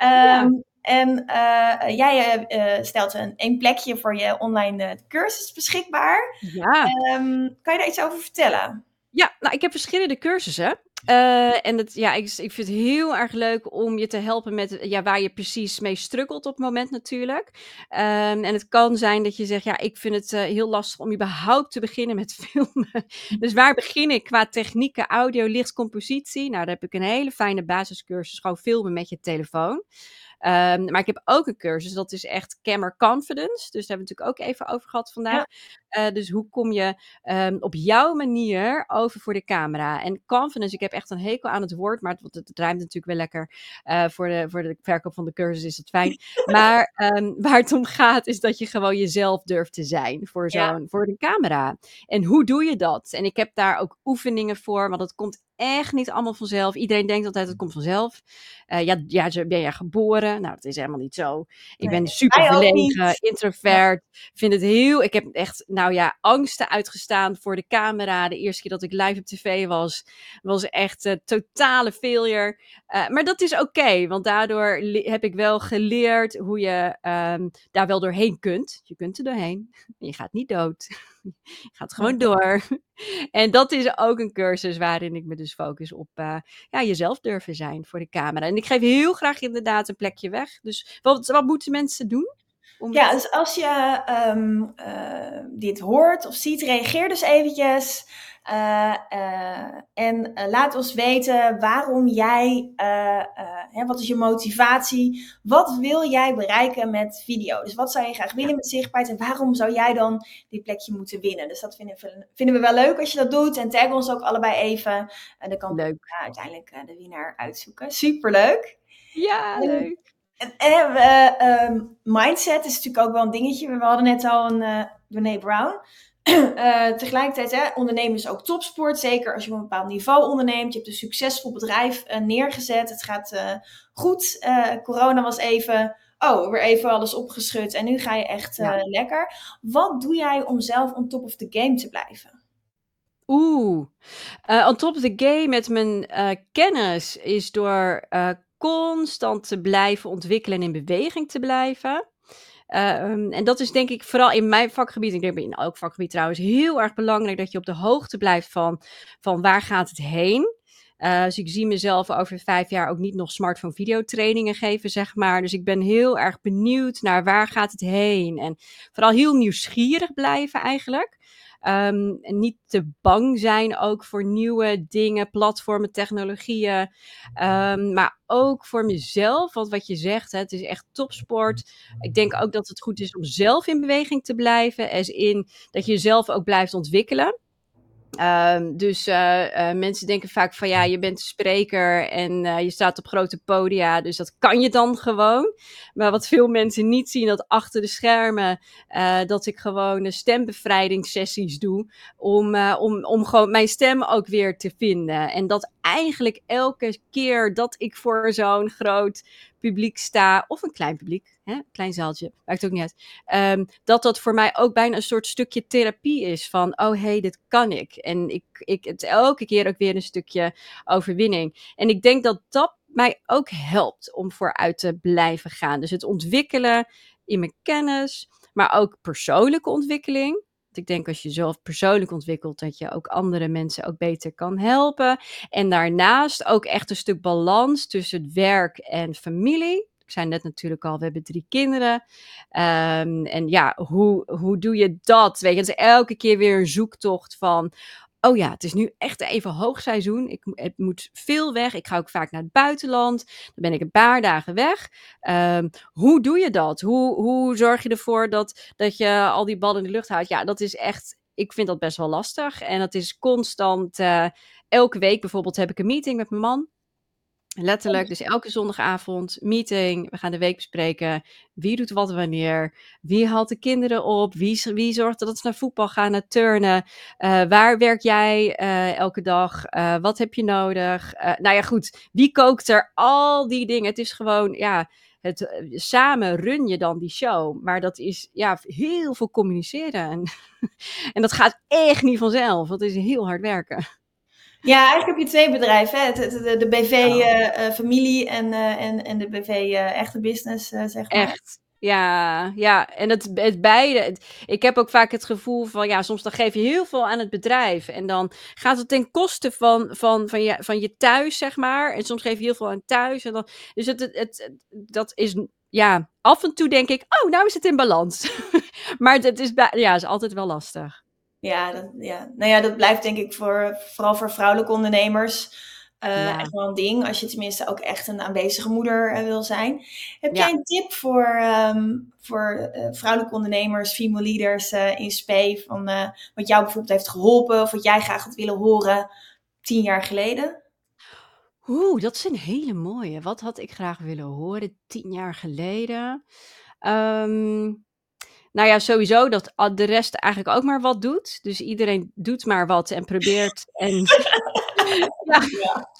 Ja. Ehm, en eh, jij eh, eh, stelt een, een plekje voor je online cursus beschikbaar. Ja. Ehm, kan je daar iets over vertellen? Ja, nou, ik heb verschillende cursussen. Eh, en het, ja, ik, ik vind het heel erg leuk om je te helpen met ja, waar je precies mee struggelt op het moment natuurlijk. Ehm, en het kan zijn dat je zegt, ja, ik vind het eh, heel lastig om überhaupt te beginnen met filmen. dus waar begin ik qua technieken, audio, licht, compositie? Nou, daar heb ik een hele fijne basiscursus, gewoon filmen met je telefoon. Ehm, maar ik heb ook een cursus, dat is echt Camera Confidence. Dus daar hebben we natuurlijk ook even over gehad vandaag. Eh, dus hoe kom je ehm, op jouw manier over voor de camera? En confidence, ik heb echt een hekel aan het woord, maar het, het, ruimt natuurlijk wel lekker. Eh, voor, de, voor de verkoop van de cursus is het fijn. maar ehm, waar het om gaat, is dat je gewoon jezelf durft te zijn voor, zo'n, Ja. voor de camera. En hoe doe je dat? En ik heb daar ook oefeningen voor, want dat komt echt niet allemaal vanzelf. Iedereen denkt altijd, het komt vanzelf. Eh, ja, ja, ben jij geboren? Nou, dat is helemaal niet zo. Ik Nee, ben super verlegen, introvert. Vind het heel... Ik heb echt, nou ja, angsten uitgestaan voor de camera. De eerste keer dat ik live op tv was, was echt een totale failure. Eh, maar dat is oké, want daardoor heb ik wel geleerd hoe je ehm, daar wel doorheen kunt. Je kunt er doorheen. Je gaat niet dood. Je gaat gewoon door. En dat is ook een cursus waarin ik me dus focus op eh, ja, jezelf durven zijn voor de camera. En ik geef heel graag inderdaad een plekje weg. Dus wat, wat moeten mensen doen? Om Ja, dus als je ehm, eh, dit hoort of ziet, reageer dus eventjes. Eh, eh, en laat ons weten waarom jij, hè, wat is je motivatie? Wat wil jij bereiken met video? Dus wat zou je graag willen met zichtbaarheid en waarom zou jij dan dit plekje moeten winnen? Dus dat vinden we, vinden we wel leuk als je dat doet. En tag ons ook allebei even. En dan kan Leuk. uiteindelijk de winnaar uitzoeken. Superleuk. Ja, leuk. Eh, ehm, mindset is natuurlijk ook wel een dingetje. We hadden net al een uh, René Brown. Uh, tegelijkertijd, hè, ondernemen is ook topsport. Zeker als je op een bepaald niveau onderneemt. Je hebt een succesvol bedrijf uh, neergezet. Het gaat uh, goed. corona was even, oh, weer even alles opgeschud. En nu ga je echt ja. lekker. Wat doe jij om zelf on top of the game te blijven? Oeh, on top of the game met mijn kennis is door constant te blijven ontwikkelen en in beweging te blijven. Um, en dat is denk ik vooral in mijn vakgebied, ik denk in elk vakgebied trouwens, heel erg belangrijk dat je op de hoogte blijft van, van waar gaat het heen. Uh, dus ik zie mezelf over vijf jaar ook niet nog smartphone videotrainingen geven, zeg maar. Dus ik ben heel erg benieuwd naar waar gaat het heen. En vooral heel nieuwsgierig blijven eigenlijk. En niet te bang zijn ook voor nieuwe dingen, platformen, technologieën. Um, maar ook voor mezelf, want wat je zegt, hè, het is echt topsport. Ik denk ook dat het goed is om zelf in beweging te blijven. Als in dat je jezelf ook blijft ontwikkelen. Um, dus uh, uh, mensen denken vaak van ja, je bent spreker en uh, je staat op grote podia, dus dat kan je dan gewoon. Maar wat veel mensen niet zien, dat achter de schermen, dat ik gewoon stembevrijdingssessies doe, om, om, om gewoon mijn stem ook weer te vinden. En dat eigenlijk elke keer dat ik voor zo'n groot publiek sta, of een klein publiek, hè, klein zaaltje, maakt ook niet uit, um, dat dat voor mij ook bijna een soort stukje therapie is van, oh hé, hey, dit kan ik. En ik, ik, het elke keer ook weer een stukje overwinning. En ik denk dat dat mij ook helpt om vooruit te blijven gaan. Dus het ontwikkelen in mijn kennis, maar ook persoonlijke ontwikkeling. Want ik denk als je zelf persoonlijk ontwikkelt, dat je ook andere mensen ook beter kan helpen. En daarnaast ook echt een stuk balans tussen het werk en familie. Ik zei net natuurlijk al, we hebben drie kinderen. Um, en ja, hoe, hoe doe je dat? Weet je, het is elke keer weer een zoektocht van... oh ja, het is nu echt even hoogseizoen. Ik, het moet veel weg. Ik ga ook vaak naar het buitenland. Dan ben ik een paar dagen weg. Ehm, hoe doe je dat? Hoe, hoe zorg je ervoor dat, dat je al die ballen in de lucht houdt? Ja, dat is echt, ik vind dat best wel lastig. En dat is constant, uh, elke week bijvoorbeeld heb ik een meeting met mijn man. Letterlijk, dus elke zondagavond, meeting. We gaan de week bespreken. Wie doet wat wanneer? Wie haalt de kinderen op? Wie, wie zorgt dat ze naar voetbal gaan, naar turnen? Uh, waar werk jij uh, elke dag? Uh, wat heb je nodig? nou ja, goed. Wie kookt er? Al die dingen. Het is gewoon, ja, het, samen run je dan die show. Maar dat is ja, heel veel communiceren. En, en dat gaat echt niet vanzelf. Dat is heel hard werken. Ja, eigenlijk heb je twee bedrijven. Hè? De, de, BV uh, uh, familie en, uh, en, en de BV echte business, zeg maar. Echt. Ja, ja, en het, het beide. Het, ik heb ook vaak het gevoel van, ja, soms dan geef je heel veel aan het bedrijf. En dan gaat het ten koste van, van, van, je, van je thuis, zeg maar. En soms geef je heel veel aan thuis. En dan, dus het, het, het, dat is, ja, af en toe denk ik, oh, nou is het in balans. maar het is, ja, is altijd wel lastig. Ja, dat, ja, nou ja, dat blijft denk ik voor, vooral voor vrouwelijke ondernemers uh, ja. echt wel een ding. Als je tenminste ook echt een aanwezige moeder uh, wil zijn. Heb ja. jij een tip voor, um, voor uh, vrouwelijke ondernemers, female leaders in SPE? Van wat jou bijvoorbeeld heeft geholpen of wat jij graag had willen horen tien jaar geleden? Oeh, dat is een hele mooie. Wat had ik graag willen horen tien jaar geleden? Um, nou ja, sowieso dat de rest eigenlijk ook maar wat doet. Dus iedereen doet maar wat en probeert. En, ja. ja.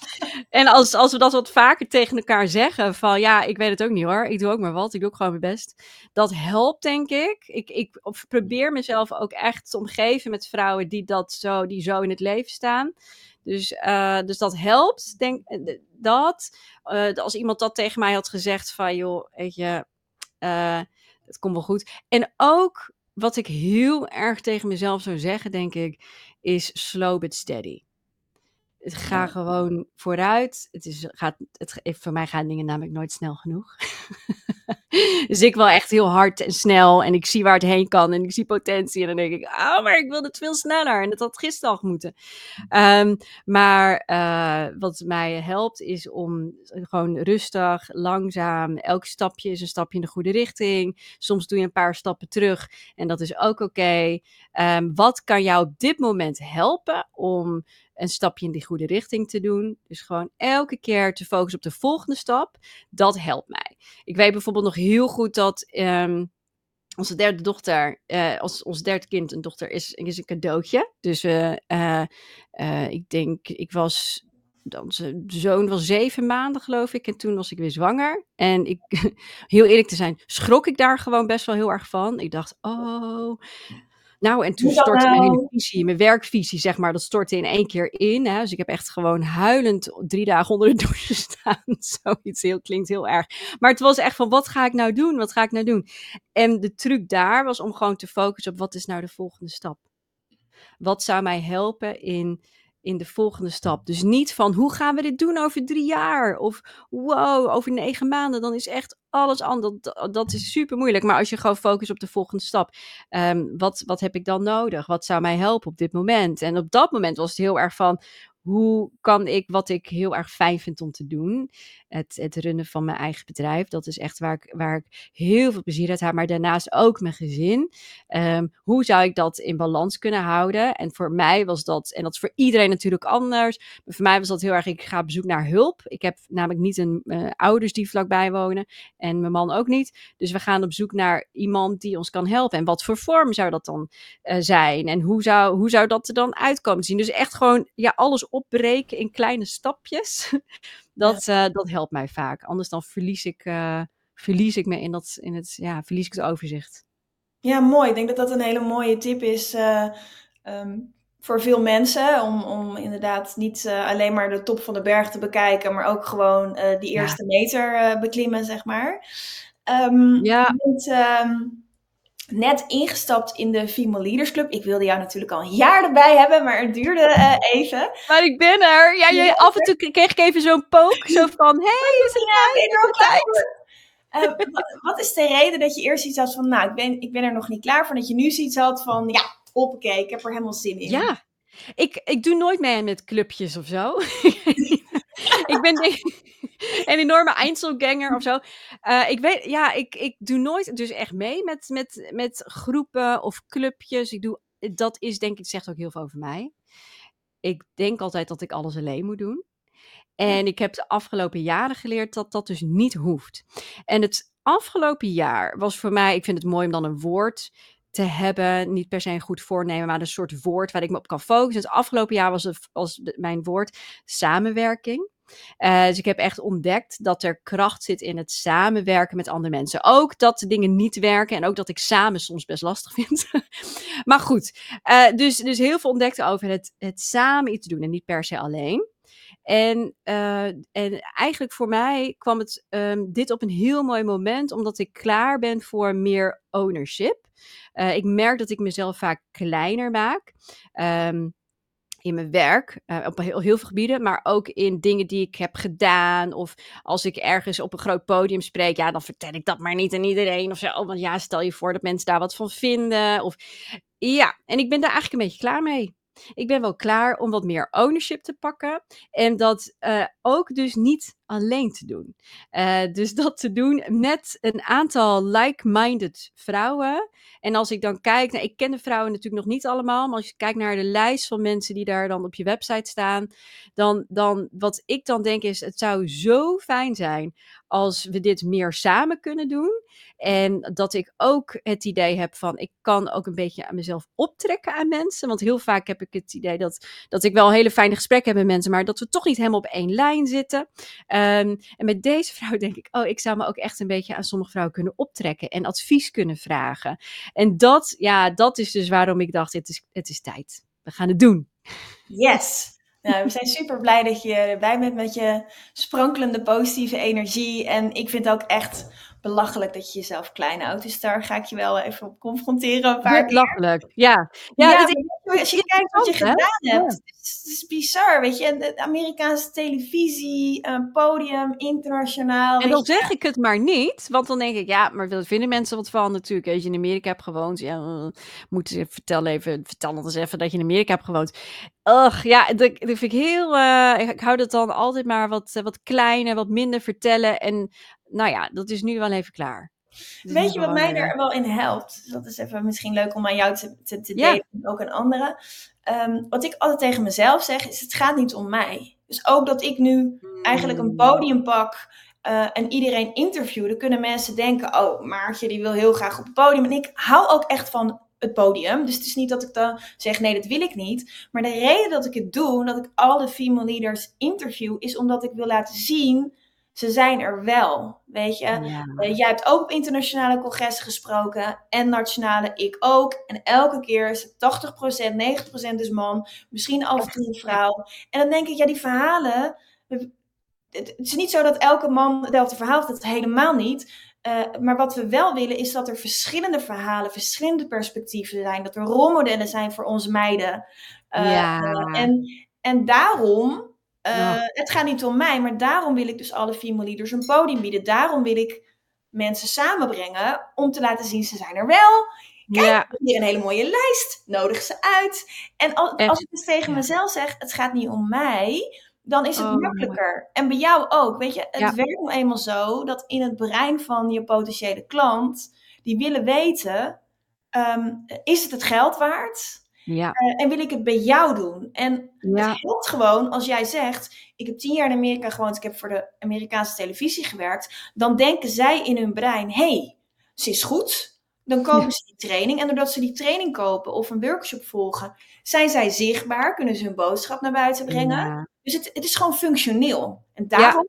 en als, als we dat wat vaker tegen elkaar zeggen: van ja, ik weet het ook niet hoor, ik doe ook maar wat, ik doe ook gewoon mijn best. Dat helpt, denk ik. Ik, ik probeer mezelf ook echt te omgeven met vrouwen die, dat zo, die zo in het leven staan. Dus, uh, dus dat helpt, denk dat. Uh, als iemand dat tegen mij had gezegd: van joh, weet je. Uh, het komt wel goed. En ook wat ik heel erg tegen mezelf zou zeggen, denk ik, is slow but steady. Het gaat gewoon vooruit. Het is, gaat, het, voor mij gaan dingen namelijk nooit snel genoeg. dus ik wil echt heel hard en snel. En ik zie waar het heen kan. En ik zie potentie. En dan denk ik, oh, maar ik wil het veel sneller. En dat had gisteren al moeten. Um, maar uh, wat mij helpt is om gewoon rustig, langzaam. Elk stapje is een stapje in de goede richting. Soms doe je een paar stappen terug. En dat is ook oké. Um, wat kan jou op dit moment helpen om een stapje in die goede richting te doen. Dus gewoon elke keer te focussen op de volgende stap. Dat helpt mij. Ik weet bijvoorbeeld nog heel goed dat um, onze derde dochter, uh, ons, ons derde kind, een dochter, is, is een cadeautje. Dus uh, uh, ik denk, ik was onze zoon was zeven maanden, geloof ik. En toen was ik weer zwanger. En ik, heel eerlijk te zijn, schrok ik daar gewoon best wel heel erg van. Ik dacht, oh, nou, en toen stortte mijn hele visie, mijn werkvisie, zeg maar, dat stortte in één keer in. Hè. Dus ik heb echt gewoon huilend drie dagen onder de douche gestaan. Zoiets heel, klinkt heel erg. Maar het was echt van, wat ga ik nou doen? Wat ga ik nou doen? En de truc daar was om gewoon te focussen op, wat is nou de volgende stap? Wat zou mij helpen in in de volgende stap. Dus niet van hoe gaan we dit doen over drie jaar? Of wow, over negen maanden. Dan is echt alles anders. Dat, is super moeilijk. Maar als je gewoon focust op de volgende stap. Um, wat, wat heb ik dan nodig? Wat zou mij helpen op dit moment? En op dat moment was het heel erg van hoe kan ik wat ik heel erg fijn vind om te doen, het, het runnen van mijn eigen bedrijf, dat is echt waar ik, waar ik heel veel plezier uit heb, maar daarnaast ook mijn gezin. Um, hoe zou ik dat in balans kunnen houden? En voor mij was dat, en dat is voor iedereen natuurlijk anders, maar voor mij was dat heel erg, ik ga op zoek naar hulp. Ik heb namelijk niet een uh, ouders die vlakbij wonen en mijn man ook niet. Dus we gaan op zoek naar iemand die ons kan helpen. En wat voor vorm zou dat dan uh, zijn? En hoe zou, hoe zou dat er dan uitkomen zien? Dus echt gewoon, ja, alles opbreken in kleine stapjes. dat, ja. uh, dat helpt mij vaak. Anders dan verlies ik, uh, verlies ik me in, dat, in het, ja, verlies ik het overzicht. Ja, mooi. Ik denk dat dat een hele mooie tip is uh, um, voor veel mensen. Om, om inderdaad niet alleen maar de top van de berg te bekijken, maar ook gewoon die eerste ja. meter beklimmen, zeg maar. Um, ja. Met, um, net ingestapt in de Female Leaders Club. Ik wilde jou natuurlijk al een jaar erbij hebben, maar het duurde uh, even. Maar ik ben er. Ja, je, af en toe kreeg ik even zo'n pook. Zo van, hé, hey, is het ja, tijd? Tijd? Uh, wat, wat is de reden dat je eerst iets had van, nou, ik ben, ik ben er nog niet klaar voor. Dat je nu zoiets had van, ja, hoppakee, ik heb er helemaal zin in. Ja, Ik ik doe nooit mee met clubjes of zo. Ik ben denk een enorme Einzelganger of zo. Uh, ik weet ja, ik ik doe nooit dus echt mee met met met groepen of clubjes. Ik doe dat is denk ik zegt ook heel veel over mij. Ik denk altijd dat ik alles alleen moet doen. En ik heb de afgelopen jaren geleerd dat dat dus niet hoeft. En het afgelopen jaar was voor mij, ik vind het mooi om dan een woord te hebben. Niet per se een goed voornemen, maar een soort woord waar ik me op kan focussen. Het afgelopen jaar was, het, was mijn woord samenwerking. Uh, dus ik heb echt ontdekt dat er kracht zit in het samenwerken met andere mensen. Ook dat de dingen niet werken en ook dat ik samen soms best lastig vind. maar goed, uh, dus, dus heel veel ontdekt over het, het samen iets doen en niet per se alleen. En, uh, en eigenlijk voor mij kwam het um, dit op een heel mooi moment, omdat ik klaar ben voor meer ownership. Uh, ik merk dat ik mezelf vaak kleiner maak. Um, in mijn werk, uh, op heel, veel gebieden, maar ook in dingen die ik heb gedaan. Of als ik ergens op een groot podium spreek, ja, dan vertel ik dat maar niet aan iedereen of zo. Want ja, stel je voor dat mensen daar wat van vinden. Of ja, en ik ben daar eigenlijk een beetje klaar mee. Ik ben wel klaar om wat meer ownership te pakken. En dat uh, ook dus niet alleen te doen. Uh, dus dat te doen met een aantal like-minded vrouwen. En als ik dan kijk, nou, ik ken de vrouwen natuurlijk nog niet allemaal, maar als je kijkt naar de lijst van mensen die daar dan op je website staan, dan, dan wat ik dan denk is, het zou zo fijn zijn als we dit meer samen kunnen doen. En dat ik ook het idee heb van, ik kan ook een beetje aan mezelf optrekken aan mensen. Want heel vaak heb ik het idee dat, dat ik wel hele fijne gesprekken heb met mensen, maar dat we toch niet helemaal op één lijn zitten. Um, en met deze vrouw denk ik, oh, ik zou me ook echt een beetje aan sommige vrouwen kunnen optrekken en advies kunnen vragen. En dat, ja, dat is dus waarom ik dacht, het is, het is tijd. We gaan het doen. Yes. Nou, we zijn super blij dat je erbij bent met je sprankelende positieve energie. En ik vind ook echt belachelijk dat je jezelf klein houdt. Dus daar ga ik je wel even op confronteren. Een paar belachelijk, ja. Ja, ja is, als je kijkt wat je gedaan hebt, het is, het is, bizar, weet je. De Amerikaanse televisie, een podium, internationaal. En dan zeg ik het maar niet, want dan denk ik, ja, maar dat vinden mensen wat van natuurlijk. Als je in Amerika hebt gewoond, ja, uh, moet je vertellen even, vertel eens even dat je in Amerika hebt gewoond. Ugh, ja, dat, dat vind ik heel, uh, ik, ik hou dat dan altijd maar wat, wat kleiner, wat minder vertellen. En nou ja, dat is nu wel even klaar. Weet je wat mij er wel in helpt? Dus dat is even misschien leuk om aan jou te, te, te delen ja. ook aan anderen. Um, wat ik altijd tegen mezelf zeg, is het gaat niet om mij. Dus ook dat ik nu eigenlijk een podium pak uh, en iedereen interview, dan kunnen mensen denken, oh, Maartje die wil heel graag op het podium. En ik hou ook echt van het podium. Dus het is niet dat ik dan zeg, nee, dat wil ik niet. Maar de reden dat ik het doe, dat ik alle female leaders interview, is omdat ik wil laten zien ze zijn er wel. Weet je, ja. uh, jij hebt ook op internationale congressen gesproken en nationale, ik ook. En elke keer is het 80%, 90% is man, misschien af en toe een vrouw. En dan denk ik, ja, die verhalen. Het is niet zo dat elke man hetzelfde verhaal heeft, dat helemaal niet. Uh, maar wat we wel willen is dat er verschillende verhalen, verschillende perspectieven zijn. Dat er rolmodellen zijn voor onze meiden. Uh, ja. en, en daarom uh, ja. Het gaat niet om mij, maar daarom wil ik dus alle female leaders een podium bieden. Daarom wil ik mensen samenbrengen om te laten zien ze zijn er wel. Kijk, ja. hier een hele mooie lijst. Nodig ze uit. En als, als ik dus tegen ja. mezelf zeg, het gaat niet om mij, dan is het oh, makkelijker. En bij jou ook. Weet je, het werkt nou eenmaal zo dat in het brein van je potentiële klant, die willen weten, um, is het het geld waard? Ja. Uh, en wil ik het bij jou doen? En ja. het helpt gewoon als jij zegt: Ik heb tien jaar in Amerika gewoond, ik heb voor de Amerikaanse televisie gewerkt. Dan denken zij in hun brein: hey, ze is goed. Dan kopen ja. ze die training. En doordat ze die training kopen of een workshop volgen, zijn zij zichtbaar, kunnen ze hun boodschap naar buiten brengen. Dus het, het is gewoon functioneel. En daarom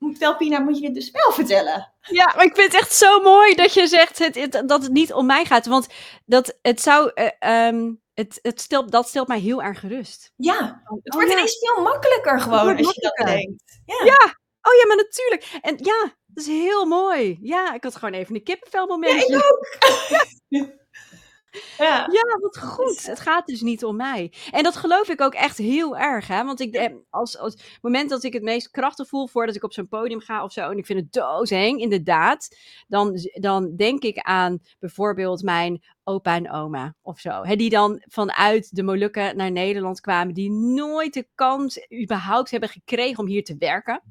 Velpina, moet je dit dus wel vertellen. Ja, maar ik vind het echt zo mooi dat je zegt het, het, dat het niet om mij gaat. Want dat, het zou, uh, um, het, het stelt, dat stelt mij heel erg gerust. Ja, het wordt oh, ineens ja. veel makkelijker gewoon als je dat denkt. Ja. ja, oh ja, maar natuurlijk. En ja, dat is heel mooi. Ja, ik had gewoon even een kippenvel momentje. Ja, ik ook. Ja. Ja, wat goed. Het gaat dus niet om mij. En dat geloof ik ook echt heel erg, hè. Want ik, eh, als, als het moment dat ik het meest krachtig voel voordat ik op zo'n podium ga of zo, en ik vind het doodeng, inderdaad, dan, dan denk ik aan bijvoorbeeld mijn opa en oma of zo. Hè, die dan vanuit de Molukken naar Nederland kwamen, die nooit de kans überhaupt hebben gekregen om hier te werken.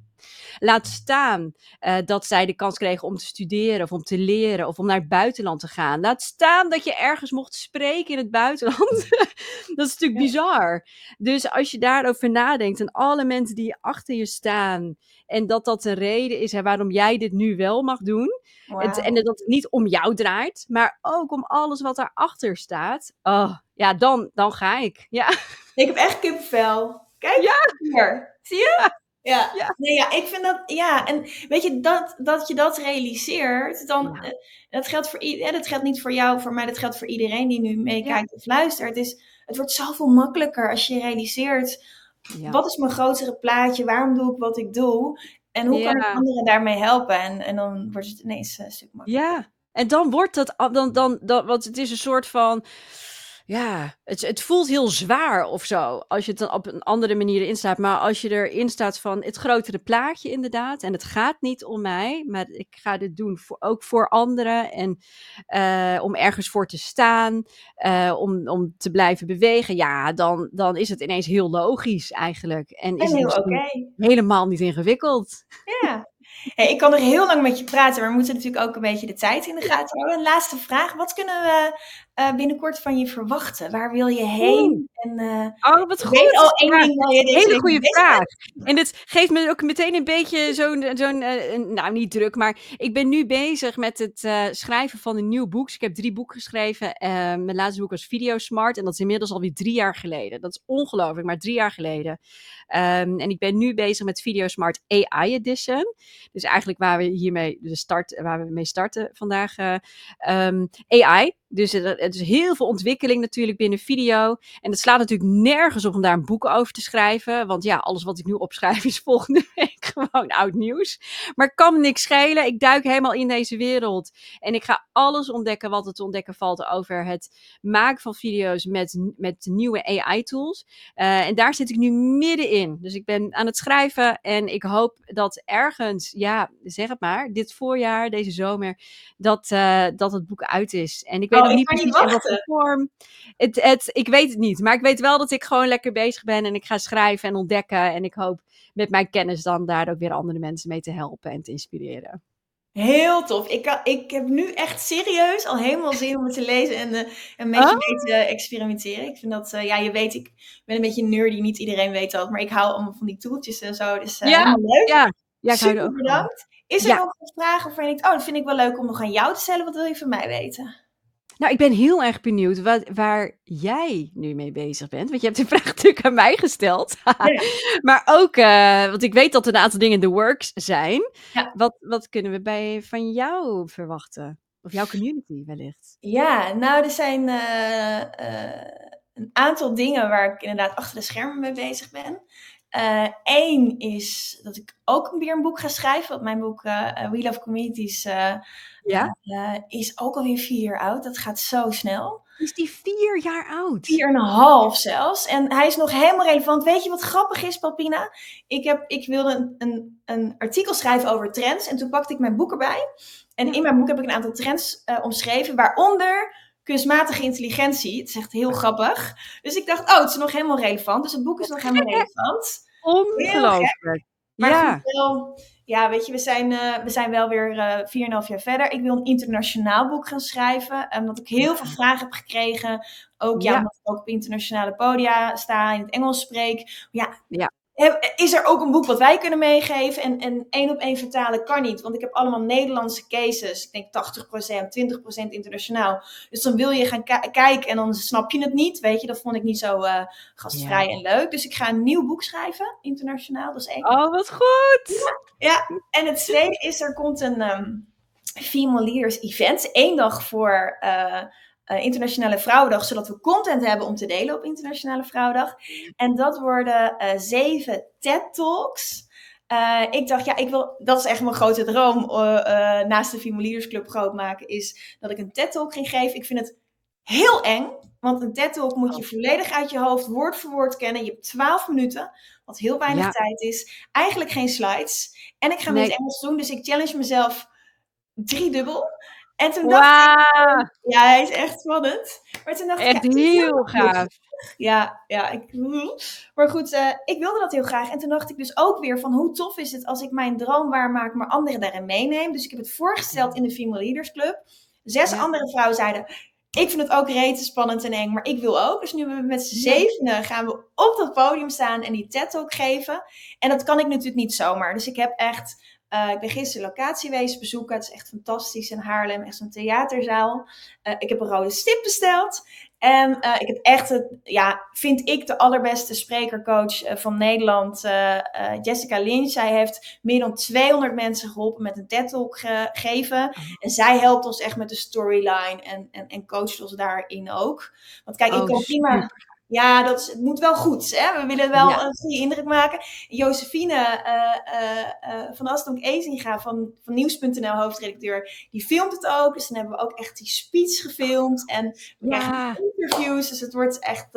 Laat staan uh, dat zij de kans kregen om te studeren of om te leren of om naar het buitenland te gaan. Laat staan dat je ergens mocht spreken in het buitenland. dat is natuurlijk bizar. Dus als je daarover nadenkt en alle mensen die achter je staan en dat dat de reden is hè, waarom jij dit nu wel mag doen. Wow. Het, en dat het niet om jou draait, maar ook om alles wat daarachter staat. Oh, ja, dan, dan ga ik. Ja. Ik heb echt kippenvel. Kijk ja. hier. Zie je? Ja. ja. Nee, ja, ik vind dat, ja, en weet je, dat, dat je dat realiseert, dan, ja. uh, dat geldt voor iedereen, dat geldt niet voor jou, voor mij, dat geldt voor iedereen die nu meekijkt ja. of luistert. Het, is, het wordt zoveel makkelijker als je realiseert, wat is mijn grotere plaatje, waarom doe ik wat ik doe, en hoe kan ik anderen daarmee helpen? En, en dan wordt het ineens een stuk makkelijker. Ja, en dan wordt dat, dan, dan, dan, want het is een soort van, ja, het, het voelt heel zwaar of zo. Als je het dan op een andere manier erin staat. Maar als je erin staat van het grotere plaatje, inderdaad. En het gaat niet om mij, maar ik ga dit doen voor, ook voor anderen. En uh, om ergens voor te staan, uh, om, om te blijven bewegen. Ja, dan, dan is het ineens heel logisch eigenlijk. En, en is heel het okay. helemaal niet ingewikkeld. Ja. Hey, ik kan er heel lang met je praten, maar we moeten natuurlijk ook een beetje de tijd in de gaten houden. Een laatste vraag. Wat kunnen we uh, binnenkort van je verwachten? Waar wil je heen? En, uh, oh, wat goed. Weet al één ja, ding waar je deze Hele goede vraag. En dit geeft me ook meteen een beetje zo'n, zo'n uh, nou niet druk, maar ik ben nu bezig met het schrijven van een nieuw boek. Dus ik heb drie boeken geschreven. mijn laatste boek was Video Smart en dat is inmiddels alweer drie jaar geleden. Dat is ongelooflijk, maar drie jaar geleden. Um, en ik ben nu bezig met Video Smart AI Edition. Dus eigenlijk waar we hiermee de start, waar we mee starten vandaag. Um, AI. Dus er is heel veel ontwikkeling natuurlijk binnen video. En het slaat natuurlijk nergens op om daar een boek over te schrijven. Want ja, alles wat ik nu opschrijf is volgende week gewoon oud nieuws. Maar kan niks schelen. Ik duik helemaal in deze wereld. En ik ga alles ontdekken wat er te ontdekken valt over het maken van video's met, met nieuwe AI-tools. Uh, en daar zit ik nu middenin. Dus ik ben aan het schrijven. En ik hoop dat ergens, ja, zeg het maar, dit voorjaar, deze zomer, dat, uh, dat het boek uit is. En ik weet oh, nog niet precies in wat voor vorm. Het, het, ik weet het niet, maar ik weet wel dat ik gewoon lekker bezig ben en ik ga schrijven en ontdekken. En ik hoop met mijn kennis dan daar ook weer andere mensen mee te helpen en te inspireren. Heel tof. Ik, kan, ik heb nu echt serieus al helemaal zin om het te lezen en uh, een beetje Oh. mee te experimenteren. Ik vind dat, uh, ja, je weet, ik ben een beetje nerdy, niet iedereen weet dat, maar ik hou allemaal van die toeltjes en zo. Dus Ja, leuk. Ja, ja ik er Super ook van. bedankt. Is er Ja. nog een vraag waarvan je denkt, oh, dat vind ik wel leuk om nog aan jou te stellen. Wat wil je van mij weten? Nou, ik ben heel erg benieuwd wat, waar jij nu mee bezig bent. Want je hebt de vraag natuurlijk aan mij gesteld. Ja. maar ook, eh, want ik weet dat er een aantal dingen in the works zijn. Ja. Wat, wat kunnen we bij, van jou verwachten? Of jouw community wellicht? Ja, nou, er zijn eh, eh, een aantal dingen waar ik inderdaad achter de schermen mee bezig ben. Eén is dat ik ook weer een boek ga schrijven. Want mijn boek eh, eh, We Love Communities eh, Ja? eh, is ook alweer vier jaar oud. Dat gaat zo snel. Is die vier jaar oud? Vier en een half zelfs. En hij is nog helemaal relevant. Weet je wat grappig is, Papina? Ik, heb, ik wilde een, een, een artikel schrijven over trends. En toen pakte ik mijn boek erbij. En in mijn boek heb ik een aantal trends eh, omschreven. Waaronder kunstmatige intelligentie. Het is echt heel grappig. Dus ik dacht, oh, het is nog helemaal relevant. Dus het boek is nog helemaal relevant. Ongelooflijk. Maar Ja. wel, ja, weet je, we zijn, eh, we zijn wel weer eh 4,5 jaar verder. Ik wil een internationaal boek gaan schrijven. eh, Omdat ik heel veel vragen heb gekregen. Ook ja, Ja. omdat ik ook op internationale podia sta, in het Engels spreek. Ja, Ja. Is er ook een boek wat wij kunnen meegeven? En, en één op één vertalen kan niet. Want ik heb allemaal Nederlandse cases. Ik denk 80%, 20% internationaal. Dus dan wil je gaan ki- kijken en dan snap je het niet. Weet je, dat vond ik niet zo eh, gastvrij Ja. en leuk. Dus ik ga een nieuw boek schrijven, internationaal. Dat is één. Oh, wat goed. Ja, en het tweede is, er komt een ehm, Female Leaders Event. Eén dag voor eh, eh, Internationale Vrouwendag, zodat we content hebben om te delen op Internationale Vrouwendag. En dat worden eh, zeven TED-talks. Eh, ik dacht, ja, ik wil, dat is echt mijn grote droom. naast de Female Leaders Club groot maken, is dat ik een TED-talk ging geven. Ik vind het heel eng. Want een TED-talk moet je Oh. volledig uit je hoofd, woord voor woord kennen. Je hebt 12 minuten, wat heel weinig Ja. tijd is. Eigenlijk geen slides. En ik ga Nee. het Engels doen, dus ik challenge mezelf driedubbel. En toen dacht ik, ja, hij is echt spannend. Maar toen dacht ik, Echt ja, is heel gaaf. Ja, ja. Ik, maar goed, eh, ik wilde dat heel graag. En toen dacht ik dus ook weer van hoe tof is het als ik mijn droom waarmaak, maar anderen daarin meeneem. Dus ik heb het voorgesteld in de Female Leaders Club. Zes Ja. andere vrouwen zeiden, ik vind het ook rete spannend en eng, maar ik wil ook. Dus nu we met z'n zevenen gaan we op dat podium staan en die TED-talk geven. En dat kan ik natuurlijk niet zomaar. Dus ik heb echt... eh, ik ben gisteren locatie wezen bezoeken. Het is echt fantastisch in Haarlem. Echt zo'n theaterzaal. Eh, ik heb een rode stip besteld. En eh, ik heb echt, het, ja, vind ik de allerbeste sprekercoach van Nederland, Jessica Lynch. Zij heeft meer dan 200 mensen geholpen met een TED-talk ge- geven. En zij helpt ons echt met de storyline en, en, en coacht ons daarin ook. Want kijk, ik Oh, kan prima... Ja, dat is, het moet wel goed. Hè? We willen wel Ja. een goede indruk maken. Josephine eh, eh, eh, van Astonk Ezinga van, van Nieuws.nl, hoofdredacteur, die filmt het ook. Dus dan hebben we ook echt die speech gefilmd. En we Ja. krijgen interviews. Dus het wordt echt...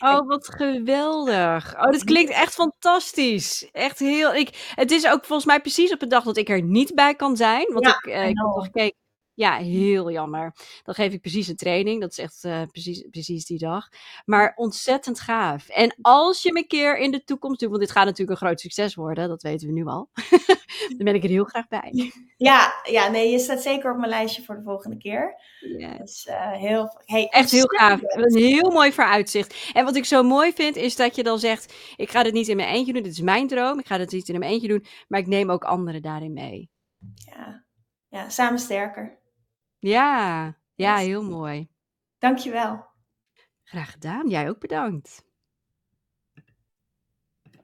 Oh, wat geweldig. Oh, dat klinkt echt fantastisch. Echt heel. Ik, het is ook volgens mij precies op de dag dat ik er niet bij kan zijn. Want Ja, ik, ik heb nog gekeken. Ja, heel jammer. Dan geef ik precies een training. Dat is echt eh, precies, precies die dag. Maar ontzettend gaaf. En als je me een keer in de toekomst doet, want dit gaat natuurlijk een groot succes worden, dat weten we nu al. dan ben ik er heel graag bij. ja, ja, nee, je staat zeker op mijn lijstje voor de volgende keer. Ja. Dus heel... Hey, Echt heel gaaf. Een heel mooi vooruitzicht. En wat ik zo mooi vind, is dat je dan zegt: Ik ga dit niet in mijn eentje doen. Dit is mijn droom. Ik ga dit niet in mijn eentje doen. Maar ik neem ook anderen daarin mee. Ja. ja, samen sterker. Ja, ja, heel mooi. Dankjewel. Graag gedaan. Jij ook bedankt.